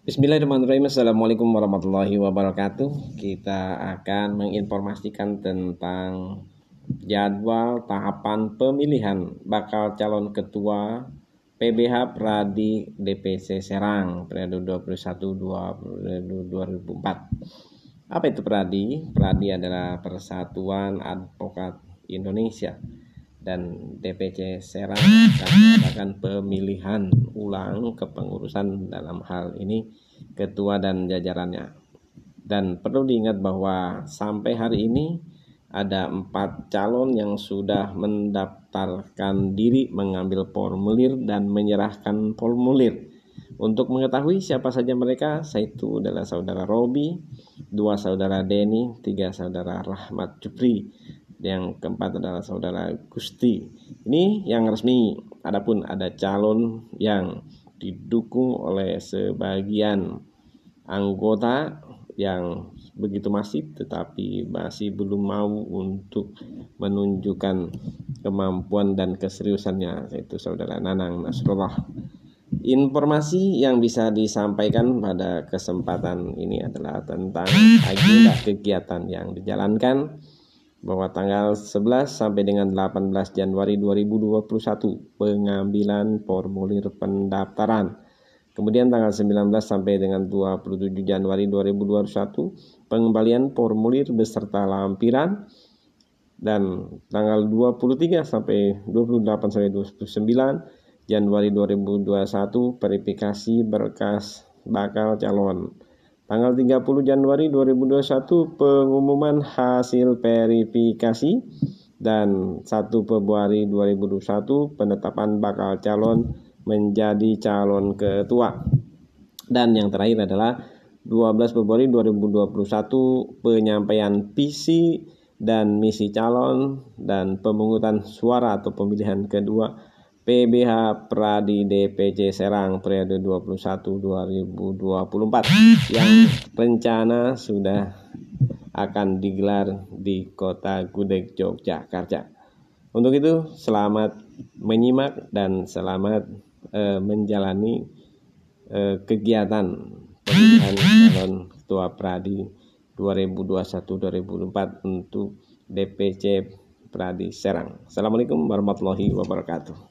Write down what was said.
Bismillahirrahmanirrahim. Assalamualaikum warahmatullahi wabarakatuh. Kita akan menginformasikan tentang jadwal tahapan pemilihan bakal calon ketua PBH Pradi DPC Serang periode 21-2004 Apa itu Pradi? Pradi adalah Persatuan Advokat Indonesia dan DPC Serang akan mengadakan pemilihan ulang kepengurusan dalam hal ini ketua dan jajarannya. Dan perlu diingat bahwa sampai hari ini ada empat calon yang sudah mendaftarkan diri mengambil formulir dan menyerahkan formulir. Untuk mengetahui siapa saja mereka, satu adalah saudara Robi, dua saudara Denny, tiga saudara Rahmat Jupri, yang keempat adalah saudara Gusti. Ini yang resmi. Adapun ada calon yang didukung oleh sebagian anggota yang begitu masif tetapi masih belum mau untuk menunjukkan kemampuan dan keseriusannya yaitu saudara Nanang Nasrullah. Informasi yang bisa disampaikan pada kesempatan ini adalah tentang agenda kegiatan yang dijalankan bahwa tanggal 11 sampai dengan 18 Januari 2021 pengambilan formulir pendaftaran. Kemudian tanggal 19 sampai dengan 27 Januari 2021 pengembalian formulir beserta lampiran dan tanggal 23 sampai 28 sampai 29 Januari 2021 verifikasi berkas bakal calon. Tanggal 30 Januari 2021 pengumuman hasil verifikasi dan 1 Februari 2021 penetapan bakal calon menjadi calon ketua. Dan yang terakhir adalah 12 Februari 2021 penyampaian visi dan misi calon dan pemungutan suara atau pemilihan kedua PBH Pradi DPC Serang periode 21-2024 yang rencana sudah akan digelar di kota Gudeg, Yogyakarta. Untuk itu, selamat menyimak dan selamat eh, menjalani eh, kegiatan pemilihan calon ketua Pradi 2021-2024 untuk DPC Pradi Serang. Assalamualaikum warahmatullahi wabarakatuh.